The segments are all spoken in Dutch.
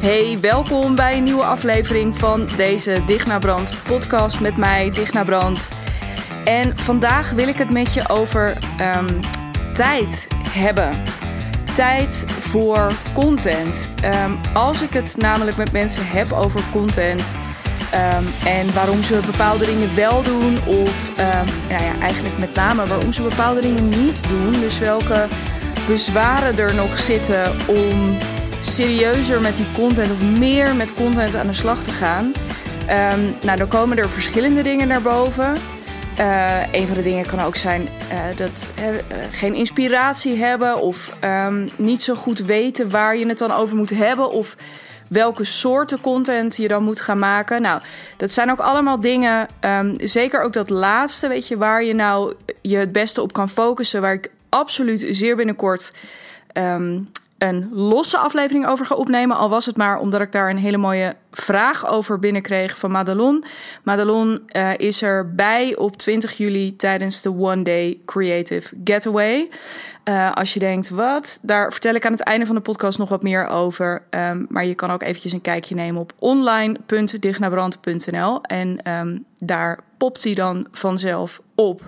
Hey, welkom bij een nieuwe aflevering van deze Digna Brand podcast met mij, Digna Brand. En vandaag wil ik het met je over um, tijd hebben. Tijd voor content. Um, als ik het namelijk met mensen heb over content um, en waarom ze bepaalde dingen wel doen, of nou ja, eigenlijk met name waarom ze bepaalde dingen niet doen. Dus welke bezwaren er nog zitten om serieuzer met die content of meer met content aan de slag te gaan. Um, nou, dan komen er verschillende dingen naar boven. Uh, een van de dingen kan ook zijn uh, dat uh, geen inspiratie hebben of um, niet zo goed weten waar je het dan over moet hebben of welke soorten content je dan moet gaan maken. Nou, dat zijn ook allemaal dingen, um, zeker ook dat laatste, weet je, waar je nou je het beste op kan focussen, waar ik absoluut zeer binnenkort een losse aflevering over ga opnemen. Al was het maar omdat ik daar een hele mooie vraag over binnenkreeg van Madelon. Madelon uh, is erbij op 20 juli tijdens de One Day Creative Getaway. Uh, als je denkt, wat? Daar vertel ik aan het einde van de podcast nog wat meer over. Um, maar je kan ook eventjes een kijkje nemen op online.dignabrand.nl. En um, daar popt hij dan vanzelf op.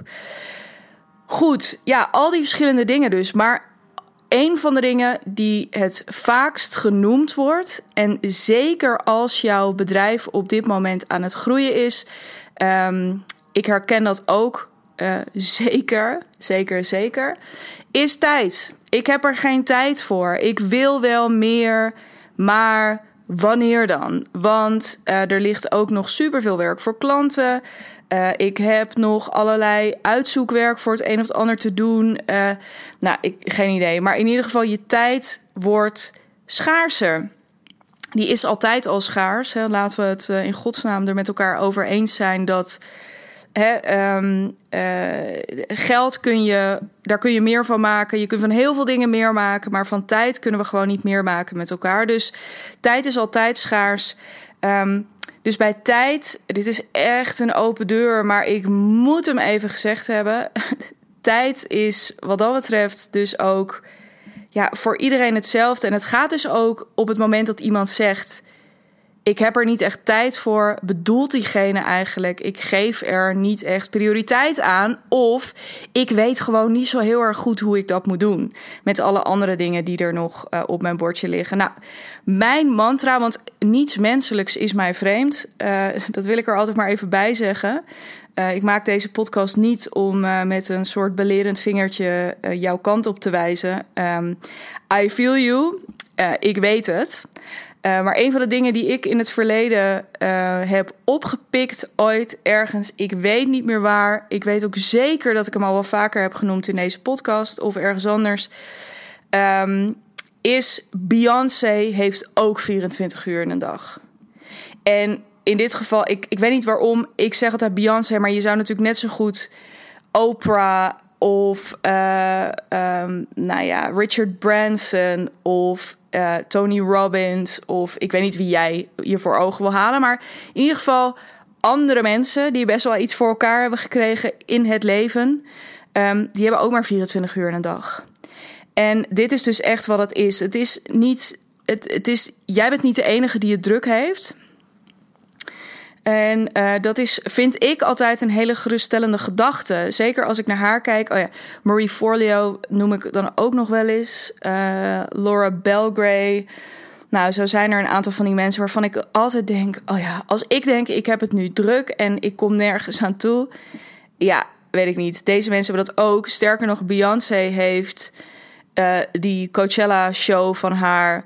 Goed, ja, al die verschillende dingen dus. Maar een van de dingen die het vaakst genoemd wordt, en zeker als jouw bedrijf op dit moment aan het groeien is, um, ik herken dat ook uh, zeker, zeker, zeker, is tijd. Ik heb er geen tijd voor. Ik wil wel meer, maar wanneer dan? Want uh, er ligt ook nog superveel werk voor klanten. Uh, ik heb nog allerlei uitzoekwerk voor het een of het ander te doen. Uh, nou, ik, geen idee. Maar in ieder geval, je tijd wordt schaarser. Die is altijd al schaars. Hè. Laten we het uh, in godsnaam er met elkaar over eens zijn dat um, geld kun je, daar kun je meer van maken. Je kunt van heel veel dingen meer maken, maar van tijd kunnen we gewoon niet meer maken met elkaar. Dus tijd is altijd schaars. Um, dus bij tijd, dit is echt een open deur, maar ik moet hem even gezegd hebben. tijd is wat dat betreft dus ook ja, voor iedereen hetzelfde. En het gaat dus ook op het moment dat iemand zegt: ik heb er niet echt tijd voor, bedoelt diegene eigenlijk, ik geef er niet echt prioriteit aan. Of ik weet gewoon niet zo heel erg goed hoe ik dat moet doen. Met alle andere dingen die er nog uh, op mijn bordje liggen. Nou, mijn mantra, want niets menselijks is mij vreemd. Uh, dat wil ik er altijd maar even bij zeggen. Uh, ik maak deze podcast niet om met een soort belerend vingertje jouw kant op te wijzen. Um, I feel you. ik weet het. Uh, maar een van de dingen die ik in het verleden uh, heb opgepikt ooit ergens, ik weet niet meer waar. Ik weet ook zeker dat ik hem al wel vaker heb genoemd in deze podcast of ergens anders. Um, is Beyoncé heeft ook 24 uur in een dag. En in dit geval, ik, ik weet niet waarom, ik zeg altijd Beyoncé, maar je zou natuurlijk net zo goed Oprah of uh, nou ja, Richard Branson of uh, Tony Robbins of ik weet niet wie jij je voor ogen wil halen. Maar in ieder geval andere mensen die best wel iets voor elkaar hebben gekregen in het leven. Um, die hebben ook maar 24 uur in een dag. En dit is dus echt wat het is. Het is niet. Het, het is, jij bent niet de enige die het druk heeft. En uh, dat is, vind ik, altijd een hele geruststellende gedachte. Zeker als ik naar haar kijk. Oh ja, Marie Forleo noem ik dan ook nog wel eens. Uh, Laura Belgray. Nou, zo zijn er een aantal van die mensen waarvan ik altijd denk: oh ja, als ik denk ik heb het nu druk en ik kom nergens aan toe. Ja, weet ik niet. Deze mensen hebben dat ook. Sterker nog, Beyoncé heeft uh, die Coachella-show van haar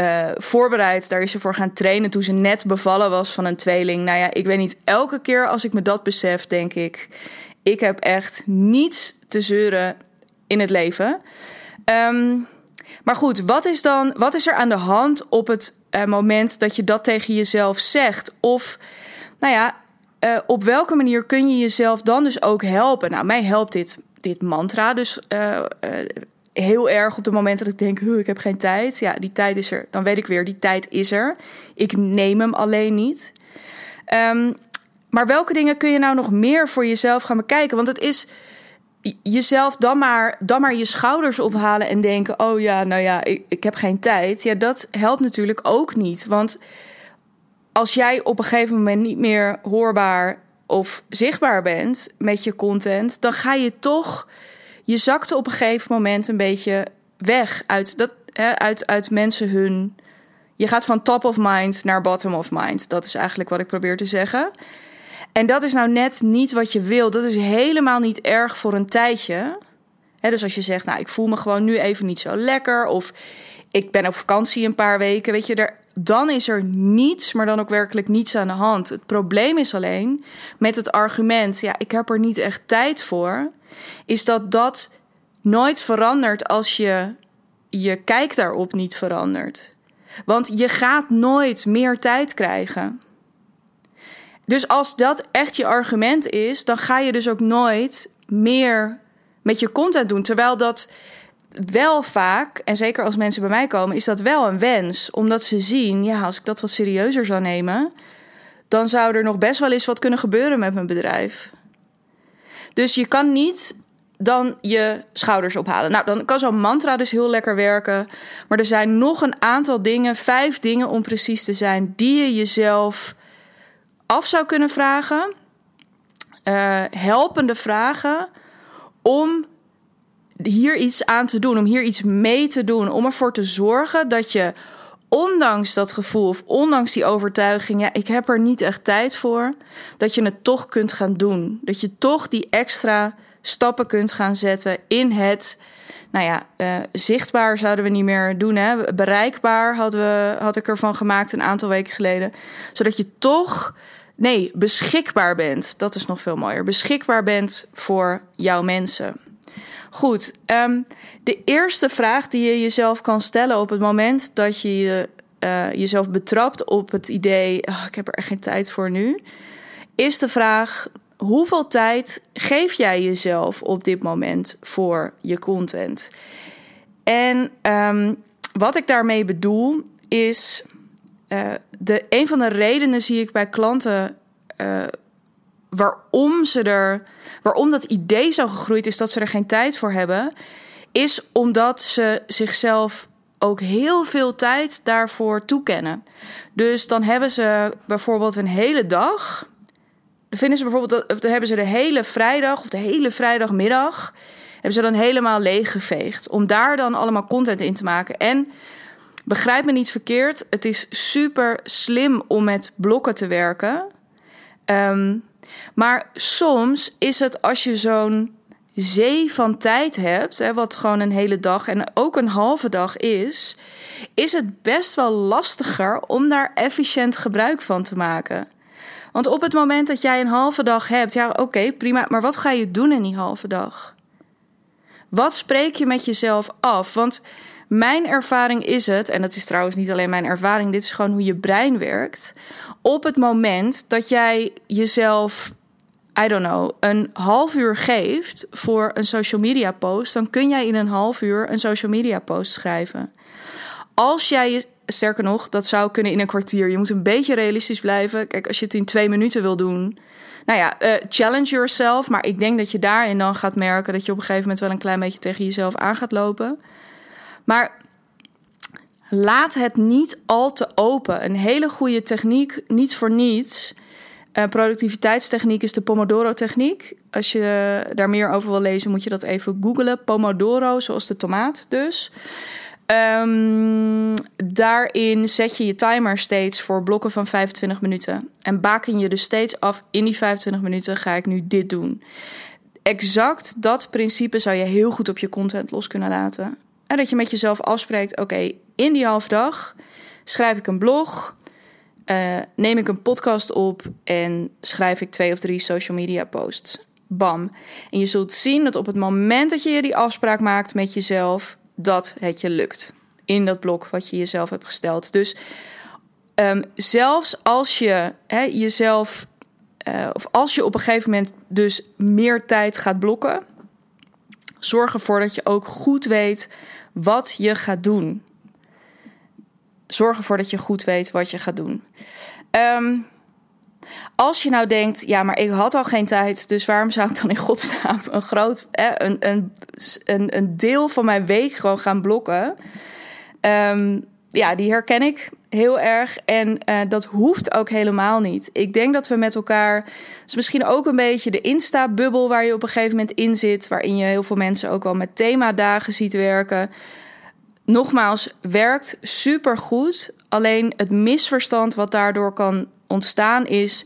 uh, voorbereid. Daar is ze voor gaan trainen toen ze net bevallen was van een tweeling. Nou ja, ik weet niet. Elke keer als ik me dat besef, denk ik... ik heb echt niets te zeuren in het leven. Um, maar goed, wat is, dan, wat is er aan de hand op het uh, moment dat je dat tegen jezelf zegt? Of, nou ja, uh, op welke manier kun je jezelf dan dus ook helpen? Nou, mij helpt dit, dit mantra dus heel erg op het moment dat ik denk, ik heb geen tijd. Ja, die tijd is er. Dan weet ik weer, die tijd is er. Ik neem hem alleen niet. Um, maar welke dingen kun je nou nog meer voor jezelf gaan bekijken? Want het is, jezelf dan maar, dan maar je schouders ophalen en denken: oh ja, nou ja, ik, ik heb geen tijd. Ja, dat helpt natuurlijk ook niet. Want als jij op een gegeven moment niet meer hoorbaar of zichtbaar bent met je content, dan ga je toch, je zakt op een gegeven moment een beetje weg uit, dat, hè, uit, uit mensen hun. Je gaat van top of mind naar bottom of mind. Dat is eigenlijk wat ik probeer te zeggen. En dat is nou net niet wat je wil. Dat is helemaal niet erg voor een tijdje. dus als je zegt, nou, ik voel me gewoon nu even niet zo lekker. Of ik ben op vakantie een paar weken. Weet je, er, dan is er niets, maar dan ook werkelijk niets aan de hand. Het probleem is alleen met het argument, ja, ik heb er niet echt tijd voor. Is dat dat nooit verandert als je je kijk daarop niet verandert. Want je gaat nooit meer tijd krijgen. Dus als dat echt je argument is, dan ga je dus ook nooit meer met je content doen. Terwijl dat wel vaak, en zeker als mensen bij mij komen, is dat wel een wens. Omdat ze zien, ja, als ik dat wat serieuzer zou nemen, dan zou er nog best wel eens wat kunnen gebeuren met mijn bedrijf. Dus je kan niet dan je schouders ophalen. Nou, dan kan zo'n mantra dus heel lekker werken. Maar er zijn nog een aantal dingen, vijf dingen om precies te zijn, die je jezelf af zou kunnen vragen. Uh, helpende vragen om hier iets aan te doen, om hier iets mee te doen, om ervoor te zorgen dat je, ondanks dat gevoel of ondanks die overtuiging, ja, ik heb er niet echt tijd voor, dat je het toch kunt gaan doen. Dat je toch die extra stappen kunt gaan zetten in het, nou ja, uh, zichtbaar zouden we niet meer doen, hè? bereikbaar hadden we, had ik ervan gemaakt een aantal weken geleden, zodat je toch Nee, beschikbaar bent. Dat is nog veel mooier. Beschikbaar bent voor jouw mensen. Goed, um, de eerste vraag die je jezelf kan stellen op het moment dat je uh, jezelf betrapt op het idee: oh, ik heb er echt geen tijd voor nu, is de vraag: hoeveel tijd geef jij jezelf op dit moment voor je content? En um, wat ik daarmee bedoel is uh, de, een van de redenen zie ik bij klanten uh, waarom ze er, waarom dat idee zo gegroeid is dat ze er geen tijd voor hebben, is omdat ze zichzelf ook heel veel tijd daarvoor toekennen. Dus dan hebben ze bijvoorbeeld een hele dag. Dan vinden ze bijvoorbeeld dan hebben ze de hele vrijdag of de hele vrijdagmiddag hebben ze dan helemaal leeggeveegd om daar dan allemaal content in te maken. En begrijp me niet verkeerd, het is super slim om met blokken te werken. Um, maar soms is het als je zo'n zee van tijd hebt, hè, wat gewoon een hele dag en ook een halve dag is, is het best wel lastiger om daar efficiënt gebruik van te maken. Want op het moment dat jij een halve dag hebt, ja, oké, prima, maar wat ga je doen in die halve dag? Wat spreek je met jezelf af? Want mijn ervaring is het, en dat is trouwens niet alleen mijn ervaring, dit is gewoon hoe je brein werkt. Op het moment dat jij jezelf, I don't know, een half uur geeft voor een social media post, dan kun jij in een half uur een social media post schrijven. Als jij sterker nog, dat zou kunnen in een kwartier. Je moet een beetje realistisch blijven. Kijk, als je het in twee minuten wil doen. Nou ja, uh, challenge yourself. Maar ik denk dat je daarin dan gaat merken dat je op een gegeven moment wel een klein beetje tegen jezelf aan gaat lopen. Maar laat het niet al te open. Een hele goede techniek, niet voor niets. Uh, productiviteitstechniek is de Pomodoro-techniek. Als je daar meer over wil lezen, moet je dat even googlen. Pomodoro, zoals de tomaat dus. Um, daarin zet je je timer steeds voor blokken van 25 minuten. En baken je dus steeds af in die 25 minuten ga ik nu dit doen. Exact dat principe zou je heel goed op je content los kunnen laten. En dat je met jezelf afspreekt: oké, in die half dag schrijf ik een blog, uh, neem ik een podcast op en schrijf ik twee of drie social media posts. Bam. En je zult zien dat op het moment dat je die afspraak maakt met jezelf, dat het je lukt. In dat blok wat je jezelf hebt gesteld. Dus um, zelfs als je hè, jezelf, uh, of als je op een gegeven moment dus meer tijd gaat blokken, zorg ervoor dat je ook goed weet wat je gaat doen. Zorg ervoor dat je goed weet wat je gaat doen. Um, Als je nou denkt, ja, maar ik had al geen tijd, dus waarom zou ik dan in godsnaam een groot, een, een, een, een deel van mijn week gewoon gaan blokken? Um, ja, die herken ik heel erg. En uh, dat hoeft ook helemaal niet. Ik denk dat we met elkaar. is misschien ook een beetje de Insta-bubbel waar je op een gegeven moment in zit. Waarin je heel veel mensen ook wel met themadagen ziet werken. Nogmaals, werkt super goed. Alleen het misverstand wat daardoor kan ontstaan is.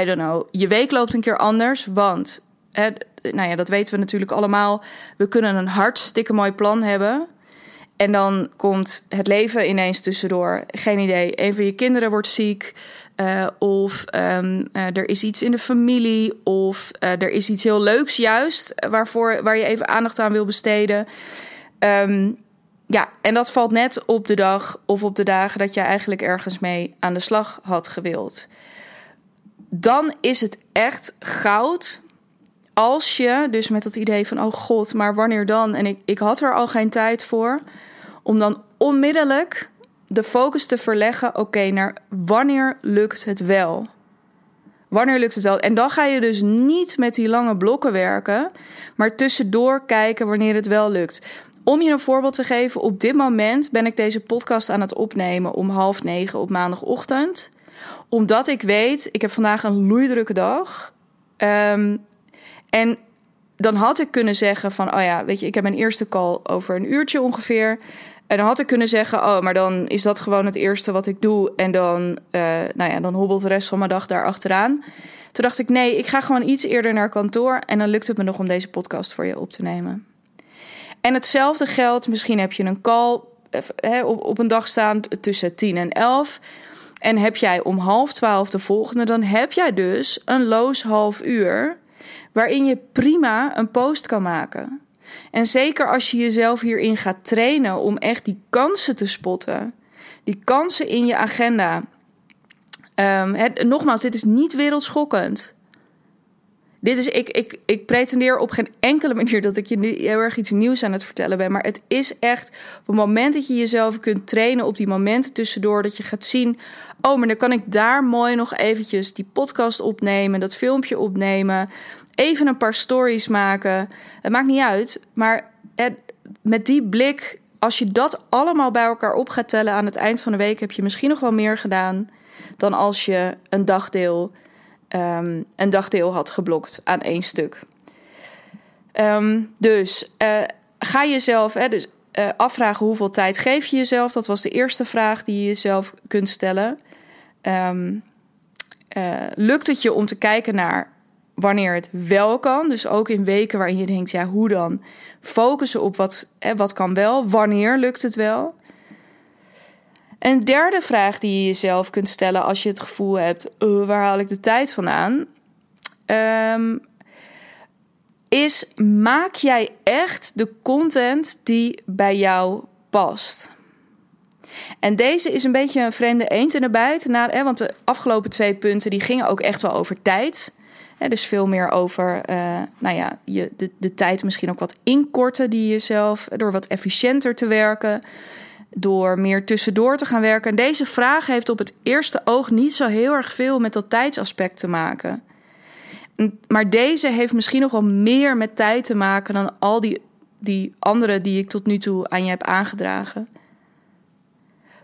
I don't know. Je week loopt een keer anders. Want, hè, nou ja, dat weten we natuurlijk allemaal. We kunnen een hartstikke mooi plan hebben. En dan komt het leven ineens tussendoor. Geen idee. Een van je kinderen wordt ziek. Uh, of um, uh, er is iets in de familie. Of uh, er is iets heel leuks juist. Waarvoor, waar je even aandacht aan wil besteden. Um, ja, en dat valt net op de dag of op de dagen dat je eigenlijk ergens mee aan de slag had gewild. Dan is het echt goud als je dus met dat idee van, oh god, maar wanneer dan? En ik, ik had er al geen tijd voor. Om dan onmiddellijk de focus te verleggen, oké, naar wanneer lukt het wel? Wanneer lukt het wel? En dan ga je dus niet met die lange blokken werken, maar tussendoor kijken wanneer het wel lukt. Om je een voorbeeld te geven, op dit moment ben ik deze podcast aan het opnemen om half negen op maandagochtend. Omdat ik weet, ik heb vandaag een loeidrukke dag. Um, en dan had ik kunnen zeggen van, oh ja, weet je, ik heb mijn eerste call over een uurtje ongeveer. En dan had ik kunnen zeggen, oh, maar dan is dat gewoon het eerste wat ik doe. En dan, uh, nou ja, dan hobbelt de rest van mijn dag daar achteraan. Toen dacht ik, nee, ik ga gewoon iets eerder naar kantoor. En dan lukt het me nog om deze podcast voor je op te nemen. En hetzelfde geldt, misschien heb je een call he, op, op een dag staan tussen 10 en 11. En heb jij om half twaalf de volgende, dan heb jij dus een loos half uur waarin je prima een post kan maken. En zeker als je jezelf hierin gaat trainen om echt die kansen te spotten, die kansen in je agenda. Um, het, nogmaals, dit is niet wereldschokkend. Dit is, ik, ik, ik pretendeer op geen enkele manier dat ik je nu heel erg iets nieuws aan het vertellen ben. Maar het is echt op het moment dat je jezelf kunt trainen op die momenten tussendoor. Dat je gaat zien, oh, maar dan kan ik daar mooi nog eventjes die podcast opnemen, dat filmpje opnemen even een paar stories maken. Het maakt niet uit. Maar met die blik, als je dat allemaal bij elkaar op gaat tellen aan het eind van de week, heb je misschien nog wel meer gedaan dan als je een dagdeel, um, een dagdeel had geblokt aan één stuk. Um, dus uh, ga jezelf hè, dus, uh, afvragen hoeveel tijd geef je jezelf. Dat was de eerste vraag die je jezelf kunt stellen. Um, uh, lukt het je om te kijken naar wanneer het wel kan. Dus ook in weken waarin je denkt, ja, hoe dan? Focussen op wat, hè, wat kan wel, wanneer lukt het wel? Een derde vraag die je jezelf kunt stellen als je het gevoel hebt, uh, waar haal ik de tijd vandaan? Um, is, maak jij echt de content die bij jou past? En deze is een beetje een vreemde eend in de bijt. Hè, want de afgelopen twee punten die gingen ook echt wel over tijd dus veel meer over uh, nou ja, je, de, de tijd misschien ook wat inkorten die jezelf, door wat efficiënter te werken, door meer tussendoor te gaan werken. En deze vraag heeft op het eerste oog niet zo heel erg veel met dat tijdsaspect te maken. Maar deze heeft misschien nog wel meer met tijd te maken dan al die, die andere die ik tot nu toe aan je heb aangedragen.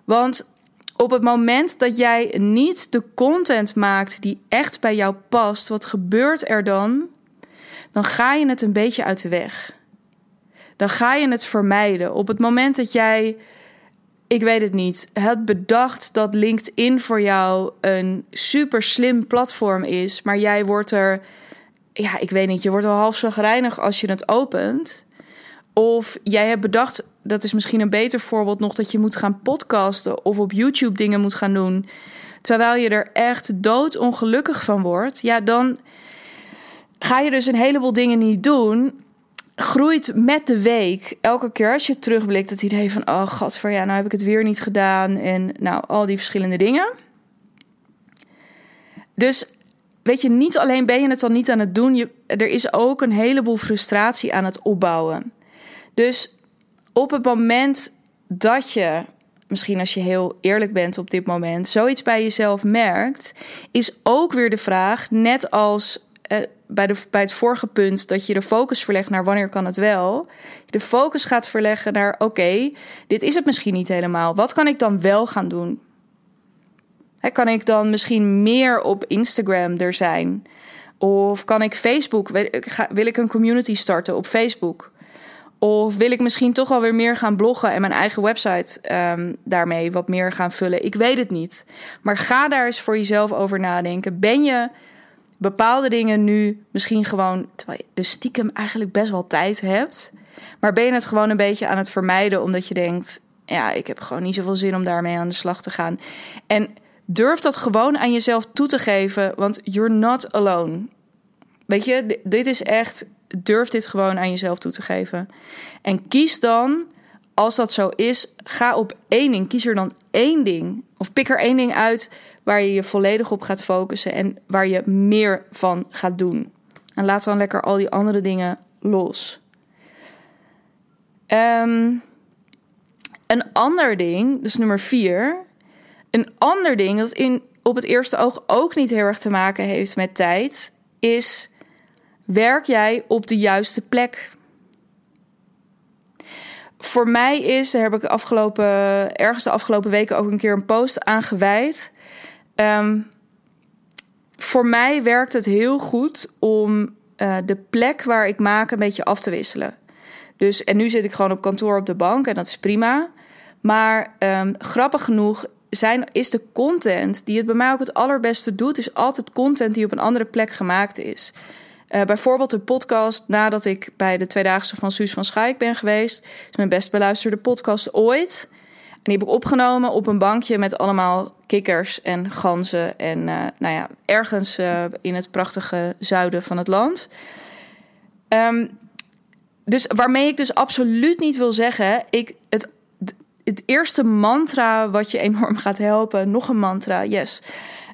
Want op het moment dat jij niet de content maakt die echt bij jou past, wat gebeurt er dan? Dan ga je het een beetje uit de weg. Dan ga je het vermijden. Op het moment dat jij, ik weet het niet, het bedacht dat LinkedIn voor jou een super slim platform is, maar jij wordt er, ja, ik weet niet, je wordt al half zo gereinig als je het opent. Of jij hebt bedacht, dat is misschien een beter voorbeeld nog, dat je moet gaan podcasten of op YouTube dingen moet gaan doen. Terwijl je er echt doodongelukkig van wordt. Ja, dan ga je dus een heleboel dingen niet doen. Groeit met de week. Elke keer als je terugblikt, het idee van: oh, voor ja, nou heb ik het weer niet gedaan. En nou, al die verschillende dingen. Dus weet je, niet alleen ben je het dan niet aan het doen, je, er is ook een heleboel frustratie aan het opbouwen. Dus op het moment dat je misschien als je heel eerlijk bent op dit moment, zoiets bij jezelf merkt, is ook weer de vraag, net als eh, bij, de, bij het vorige punt, dat je de focus verlegt naar wanneer kan het wel, de focus gaat verleggen naar oké, dit is het misschien niet helemaal. Wat kan ik dan wel gaan doen? kan ik dan misschien meer op Instagram er zijn? Of kan ik Facebook, wil ik een community starten op Facebook? Of wil ik misschien toch alweer meer gaan bloggen en mijn eigen website um, daarmee wat meer gaan vullen? Ik weet het niet. Maar ga daar eens voor jezelf over nadenken. Ben je bepaalde dingen nu misschien gewoon, terwijl je de stiekem eigenlijk best wel tijd hebt, maar ben je het gewoon een beetje aan het vermijden omdat je denkt, ja, ik heb gewoon niet zoveel zin om daarmee aan de slag te gaan. En durf dat gewoon aan jezelf toe te geven, want you're not alone. Weet je, dit is echt durf dit gewoon aan jezelf toe te geven. En kies dan, als dat zo is, ga op één ding. Kies er dan één ding. Of pik er één ding uit waar je je volledig op gaat focussen en waar je meer van gaat doen. En laat dan lekker al die andere dingen los. Ehm, een ander ding, dus nummer vier. Een ander ding dat in, op het eerste oog ook niet heel erg te maken heeft met tijd, is Werk jij op de juiste plek? Voor mij is, daar heb ik afgelopen, ergens de afgelopen weken ook een keer een post aan gewijd. Ehm, voor mij werkt het heel goed om uh, de plek waar ik maak een beetje af te wisselen. Dus, en nu zit ik gewoon op kantoor op de bank en dat is prima. Maar um, grappig genoeg zijn, is de content die het bij mij ook het allerbeste doet, is altijd content die op een andere plek gemaakt is. Uh, bijvoorbeeld een podcast nadat ik bij de Tweedaagse van Suus van Schaik ben geweest. Is mijn best beluisterde podcast ooit. Die heb ik opgenomen op een bankje met allemaal kikkers en ganzen. En uh, nou ja, ergens uh, in het prachtige zuiden van het land. Um, dus waarmee ik dus absoluut niet wil zeggen... Ik, het, het eerste mantra wat je enorm gaat helpen... Nog een mantra, yes...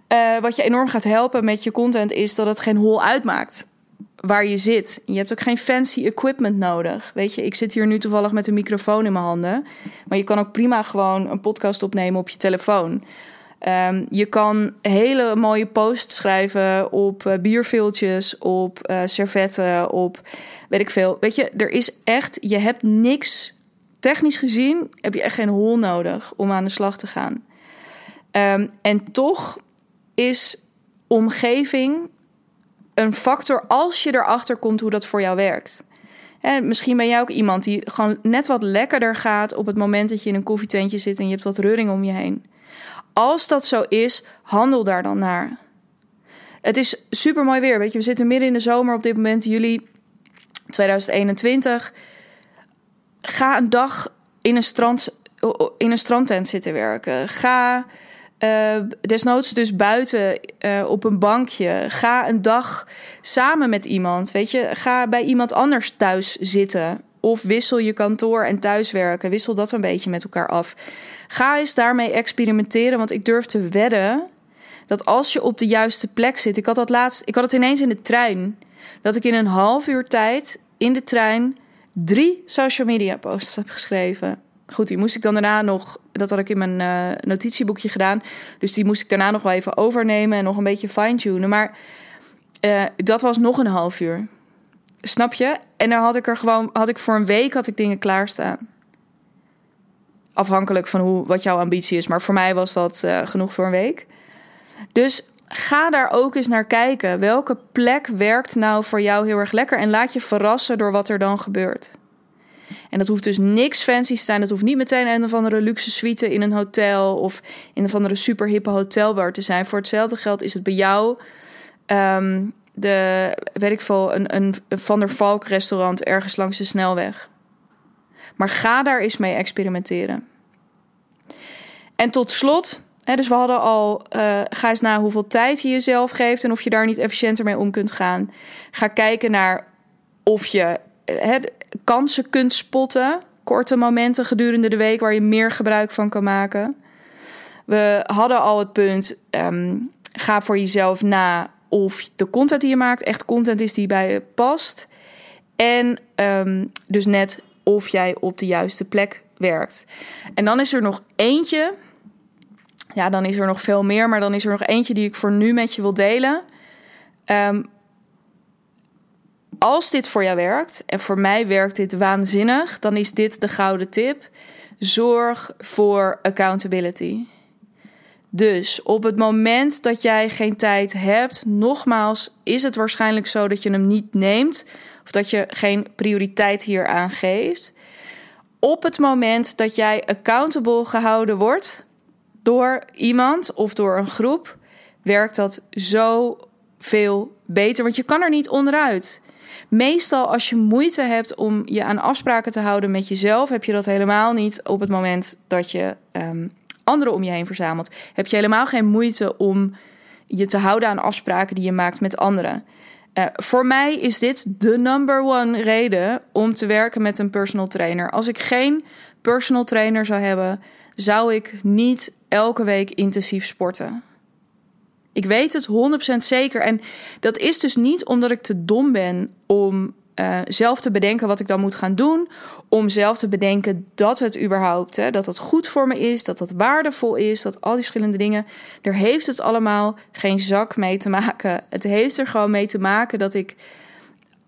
Uh, wat je enorm gaat helpen met je content is dat het geen hol uitmaakt waar je zit. Je hebt ook geen fancy equipment nodig. Weet je, ik zit hier nu toevallig met een microfoon in mijn handen. Maar je kan ook prima gewoon een podcast opnemen op je telefoon. Um, je kan hele mooie posts schrijven op uh, bierveeltjes, op uh, servetten, op weet ik veel. Weet je, er is echt, je hebt niks. Technisch gezien heb je echt geen hol nodig om aan de slag te gaan. Um, en toch is omgeving een factor als je erachter komt hoe dat voor jou werkt. En misschien ben jij ook iemand die gewoon net wat lekkerder gaat op het moment dat je in een koffietentje zit en je hebt wat reuring om je heen. Als dat zo is, handel daar dan naar. Het is super mooi weer. Weet je, we zitten midden in de zomer op dit moment, juli 2021. Ga een dag in een, strand, in een strandtent zitten werken. Ga uh, desnoods dus buiten uh, op een bankje. Ga een dag samen met iemand. Weet je, ga bij iemand anders thuis zitten. Of wissel je kantoor en thuiswerken. Wissel dat een beetje met elkaar af. Ga eens daarmee experimenteren. Want ik durf te wedden dat als je op de juiste plek zit. Ik had dat laatst. Ik had het ineens in de trein. Dat ik in een half uur tijd in de trein drie social media posts heb geschreven. Goed, die moest ik dan daarna nog, dat had ik in mijn uh, notitieboekje gedaan. Dus die moest ik daarna nog wel even overnemen en nog een beetje fine-tunen. Maar uh, dat was nog een half uur. Snap je? En dan had ik er gewoon, had ik voor een week had ik dingen klaarstaan. Afhankelijk van hoe, wat jouw ambitie is. Maar voor mij was dat uh, genoeg voor een week. Dus ga daar ook eens naar kijken. Welke plek werkt nou voor jou heel erg lekker? En laat je verrassen door wat er dan gebeurt. En dat hoeft dus niks fancy te zijn. Dat hoeft niet meteen een of andere luxe suite in een hotel of in een of super hippe hotelbar te zijn. Voor hetzelfde geld is het bij jou um, de, weet ik veel, een, een Van der Valk restaurant ergens langs de snelweg. Maar ga daar eens mee experimenteren. En tot slot, hè, dus we hadden al, uh, ga eens na hoeveel tijd je jezelf geeft en of je daar niet efficiënter mee om kunt gaan. Ga kijken naar of je uh, kansen kunt spotten. Korte momenten gedurende de week waar je meer gebruik van kan maken. We hadden al het punt: um, ga voor jezelf na of de content die je maakt echt content is die bij je past. En um, dus net of jij op de juiste plek werkt. En dan is er nog eentje. Ja, dan is er nog veel meer, maar dan is er nog eentje die ik voor nu met je wil delen. Ehm, als dit voor jou werkt, en voor mij werkt dit waanzinnig, dan is dit de gouden tip. Zorg voor accountability. Dus op het moment dat jij geen tijd hebt, nogmaals, is het waarschijnlijk zo dat je hem niet neemt of dat je geen prioriteit hier aan geeft. Op het moment dat jij accountable gehouden wordt door iemand of door een groep, werkt dat zo veel beter, want je kan er niet onderuit. Meestal als je moeite hebt om je aan afspraken te houden met jezelf, heb je dat helemaal niet op het moment dat je um, anderen om je heen verzamelt. Heb je helemaal geen moeite om je te houden aan afspraken die je maakt met anderen. Uh, voor mij is dit de number one reden om te werken met een personal trainer. Als ik geen personal trainer zou hebben, zou ik niet elke week intensief sporten. Ik weet het 100% zeker. En dat is dus niet omdat ik te dom ben om uh, zelf te bedenken wat ik dan moet gaan doen. Om zelf te bedenken dat het überhaupt, hè, dat het goed voor me is, dat dat waardevol is, dat al die verschillende dingen. Er heeft het allemaal geen zak mee te maken. Het heeft er gewoon mee te maken dat ik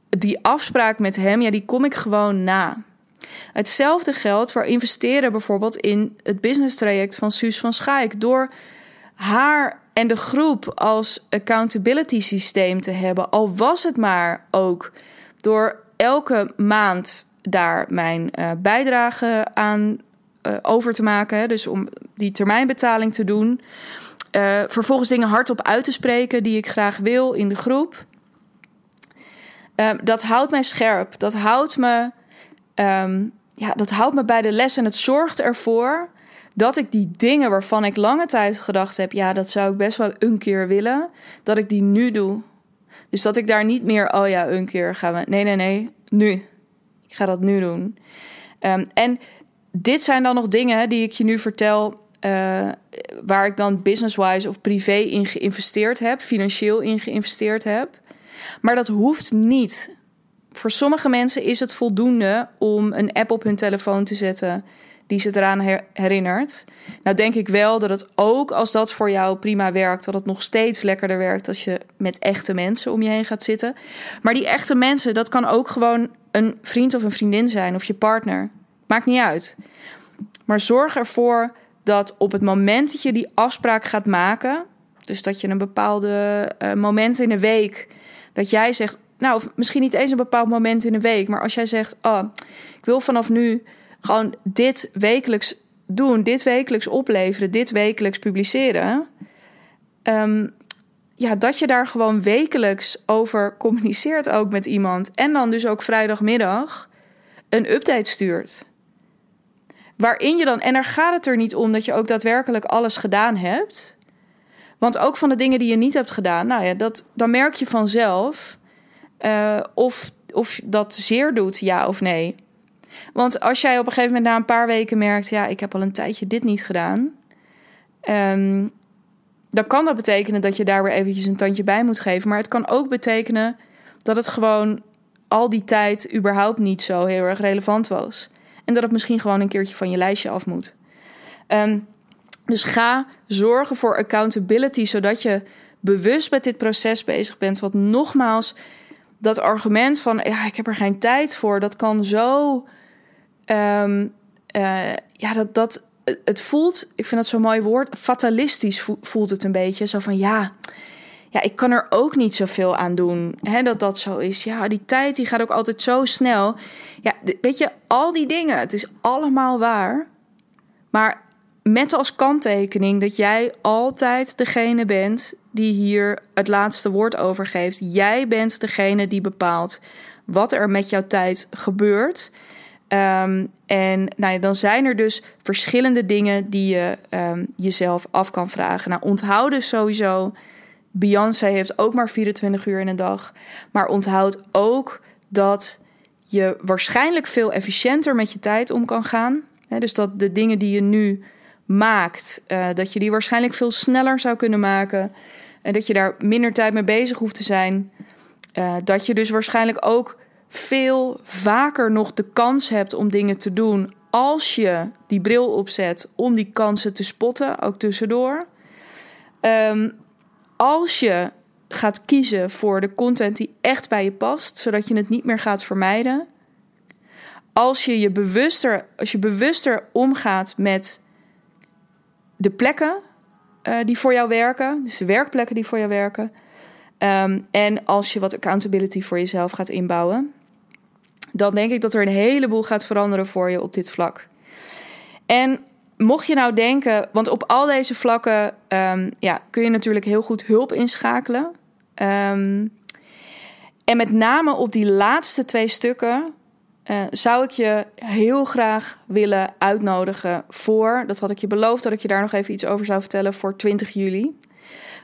die afspraak met hem, ja, die kom ik gewoon na. Hetzelfde geldt voor investeren bijvoorbeeld in het business traject van Suus van Schaik. Door haar en de groep als accountability systeem te hebben, al was het maar ook door elke maand daar mijn uh, bijdrage aan uh, over te maken. Dus om die termijnbetaling te doen. Uh, vervolgens dingen hardop uit te spreken die ik graag wil in de groep. dat houdt mij scherp. Dat houdt me, um, ja, dat houdt me bij de les. En het zorgt ervoor dat ik die dingen waarvan ik lange tijd gedacht heb... ja, dat zou ik best wel een keer willen... dat ik die nu doe. Dus dat ik daar niet meer, oh ja, een keer gaan we. Nee, nee, nee, nu. Ik ga dat nu doen. Um, en dit zijn dan nog dingen die ik je nu vertel. Uh, waar ik dan business-wise of privé in geïnvesteerd heb, financieel in geïnvesteerd heb. Maar dat hoeft niet. Voor sommige mensen is het voldoende om een app op hun telefoon te zetten die ze eraan herinnert. Nou denk ik wel dat het ook als dat voor jou prima werkt, dat het nog steeds lekkerder werkt als je met echte mensen om je heen gaat zitten. Maar die echte mensen, dat kan ook gewoon een vriend of een vriendin zijn of je partner. Maakt niet uit. Maar zorg ervoor dat op het moment dat je die afspraak gaat maken, dus dat je een bepaalde uh, moment in de week, dat jij zegt, nou, misschien niet eens een bepaald moment in de week, maar als jij zegt, oh, ik wil vanaf nu gewoon dit wekelijks doen, dit wekelijks opleveren, dit wekelijks publiceren. Um, ja, dat je daar gewoon wekelijks over communiceert ook met iemand. En dan dus ook vrijdagmiddag een update stuurt. Waarin je dan, en daar gaat het er niet om dat je ook daadwerkelijk alles gedaan hebt. Want ook van de dingen die je niet hebt gedaan, nou ja, dat, dan merk je vanzelf uh, of, of dat zeer doet, ja of nee. Want als jij op een gegeven moment na een paar weken merkt, ja, ik heb al een tijdje dit niet gedaan. Um, dan kan dat betekenen dat je daar weer eventjes een tandje bij moet geven. Maar het kan ook betekenen dat het gewoon al die tijd überhaupt niet zo heel erg relevant was. En dat het misschien gewoon een keertje van je lijstje af moet. Um, dus ga zorgen voor accountability, zodat je bewust met dit proces bezig bent. Want nogmaals, dat argument van ja, ik heb er geen tijd voor, dat kan zo Um, uh, ja, dat, dat, het voelt, ik vind dat zo'n mooi woord, fatalistisch voelt het een beetje. Zo van ja, ja, ik kan er ook niet zoveel aan doen. Hè, dat dat zo is. Ja, die tijd die gaat ook altijd zo snel. Ja, weet je, al die dingen, het is allemaal waar. Maar met als kanttekening dat jij altijd degene bent die hier het laatste woord over geeft. Jij bent degene die bepaalt wat er met jouw tijd gebeurt. Um, en nou ja, dan zijn er dus verschillende dingen die je um, jezelf af kan vragen. Nou, onthoud dus sowieso. Beyoncé heeft ook maar 24 uur in een dag. Maar onthoud ook dat je waarschijnlijk veel efficiënter met je tijd om kan gaan. dus dat de dingen die je nu maakt, uh, dat je die waarschijnlijk veel sneller zou kunnen maken. En dat je daar minder tijd mee bezig hoeft te zijn. Uh, dat je dus waarschijnlijk ook veel vaker nog de kans hebt om dingen te doen als je die bril opzet om die kansen te spotten, ook tussendoor. Ehm, als je gaat kiezen voor de content die echt bij je past, zodat je het niet meer gaat vermijden. Als je je bewuster, als je bewuster omgaat met de plekken uh, die voor jou werken, dus de werkplekken die voor jou werken. Ehm, en als je wat accountability voor jezelf gaat inbouwen, dan denk ik dat er een heleboel gaat veranderen voor je op dit vlak. En mocht je nou denken, want op al deze vlakken um, ja, kun je natuurlijk heel goed hulp inschakelen. Um, en met name op die laatste twee stukken uh, zou ik je heel graag willen uitnodigen voor, dat had ik je beloofd dat ik je daar nog even iets over zou vertellen, voor 20 juli.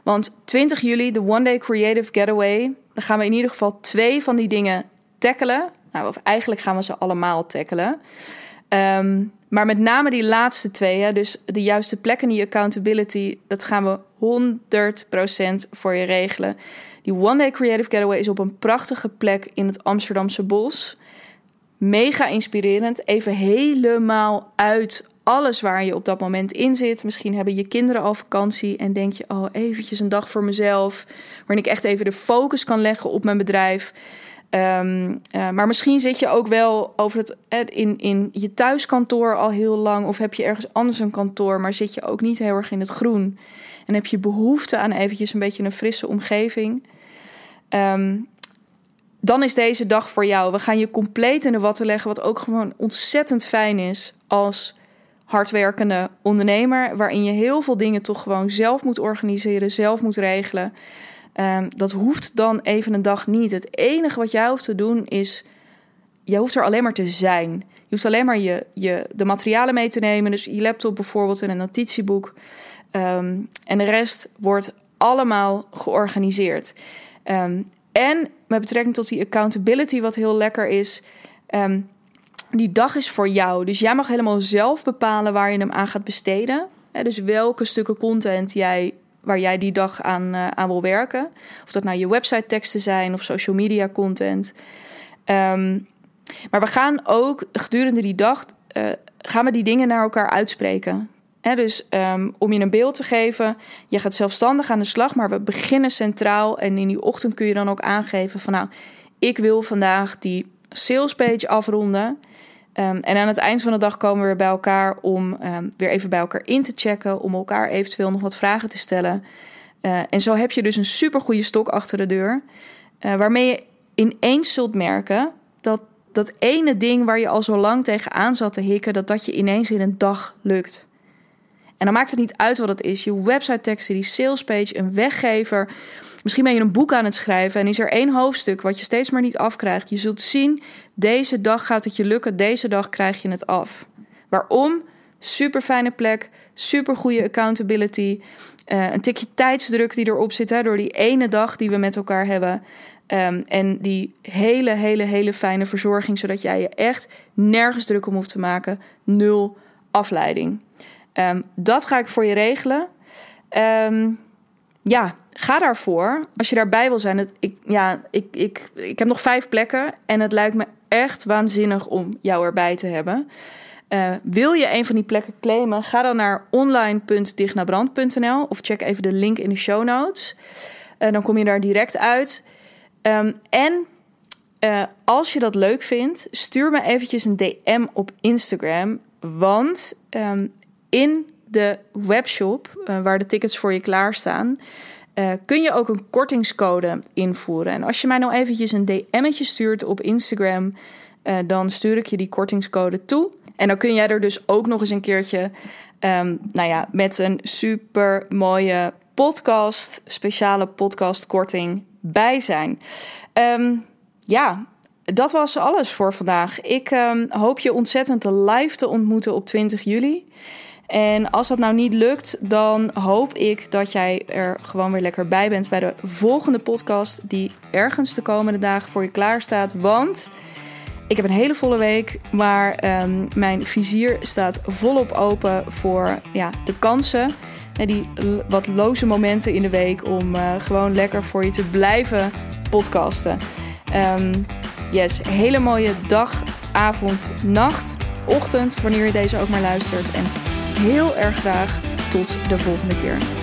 Want 20 juli, de One Day Creative Getaway, dan gaan we in ieder geval twee van die dingen tackelen. Nou, of eigenlijk gaan we ze allemaal tackelen. Um, maar met name die laatste twee, hè, dus de juiste plekken in je accountability, dat gaan we 100% voor je regelen. Die One Day Creative Getaway is op een prachtige plek in het Amsterdamse bos. Mega inspirerend. Even helemaal uit alles waar je op dat moment in zit. Misschien hebben je kinderen al vakantie en denk je, oh, eventjes een dag voor mezelf. Waarin ik echt even de focus kan leggen op mijn bedrijf. Um, uh, maar misschien zit je ook wel over het, in, in je thuiskantoor al heel lang. Of heb je ergens anders een kantoor, maar zit je ook niet heel erg in het groen. En heb je behoefte aan eventjes een beetje een frisse omgeving. Um, dan is deze dag voor jou. We gaan je compleet in de watten leggen, wat ook gewoon ontzettend fijn is als hardwerkende ondernemer, waarin je heel veel dingen toch gewoon zelf moet organiseren, zelf moet regelen. Um, dat hoeft dan even een dag niet. Het enige wat jij hoeft te doen is, je hoeft er alleen maar te zijn. Je hoeft alleen maar je, je, de materialen mee te nemen, dus je laptop bijvoorbeeld en een notitieboek. Um, en de rest wordt allemaal georganiseerd. Um, en met betrekking tot die accountability, wat heel lekker is. Die dag is voor jou. Dus jij mag helemaal zelf bepalen waar je hem aan gaat besteden. dus welke stukken content jij, waar jij die dag aan, uh, aan wil werken. Of dat nou je website teksten zijn of social media content. Um, maar we gaan ook gedurende die dag uh, gaan we die dingen naar elkaar uitspreken dus um, om je een beeld te geven, je gaat zelfstandig aan de slag, maar we beginnen centraal. En in die ochtend kun je dan ook aangeven van nou, ik wil vandaag die salespage afronden. Um, en aan het eind van de dag komen we weer bij elkaar om um, weer even bij elkaar in te checken, om elkaar eventueel nog wat vragen te stellen. Uh, en zo heb je dus een super goede stok achter de deur, uh, waarmee je ineens zult merken dat dat ene ding waar je al zo lang tegenaan zat te hikken, dat dat je ineens in een dag lukt. En dan maakt het niet uit wat het is. Je website teksten, die salespage, een weggever. Misschien ben je een boek aan het schrijven en is er één hoofdstuk wat je steeds maar niet afkrijgt. Je zult zien, deze dag gaat het je lukken, deze dag krijg je het af. Waarom? Super fijne plek, super goede accountability. Uh, een tikje tijdsdruk die erop zit hè, door die ene dag die we met elkaar hebben. Um, en die hele, hele, hele fijne verzorging, zodat jij je echt nergens druk om hoeft te maken. Nul afleiding. Um, dat ga ik voor je regelen. Um, ja, ga daarvoor. Als je daarbij wil zijn. Het, ik, ja, ik, ik, ik heb nog vijf plekken. En het lijkt me echt waanzinnig om jou erbij te hebben. Uh, wil je een van die plekken claimen? Ga dan naar online.dignabrand.nl of check even de link in de show notes. Uh, dan kom je daar direct uit. Um, en uh, als je dat leuk vindt, stuur me eventjes een DM op Instagram. Want um, in de webshop, uh, waar de tickets voor je klaarstaan, uh, kun je ook een kortingscode invoeren. En als je mij nou eventjes een DM'tje stuurt op Instagram, uh, dan stuur ik je die kortingscode toe. En dan kun jij er dus ook nog eens een keertje, um, nou ja, met een super mooie podcast, speciale podcastkorting bij zijn. Um, ja, dat was alles voor vandaag. Ik um, hoop je ontzettend live te ontmoeten op 20 juli. En als dat nou niet lukt, dan hoop ik dat jij er gewoon weer lekker bij bent bij de volgende podcast die ergens de komende dagen voor je klaar staat. Want ik heb een hele volle week, maar um, mijn vizier staat volop open voor ja, de kansen. En die wat loze momenten in de week om uh, gewoon lekker voor je te blijven podcasten. Um, Yes, hele mooie dag, avond, nacht, ochtend, wanneer je deze ook maar luistert. En heel erg graag tot de volgende keer.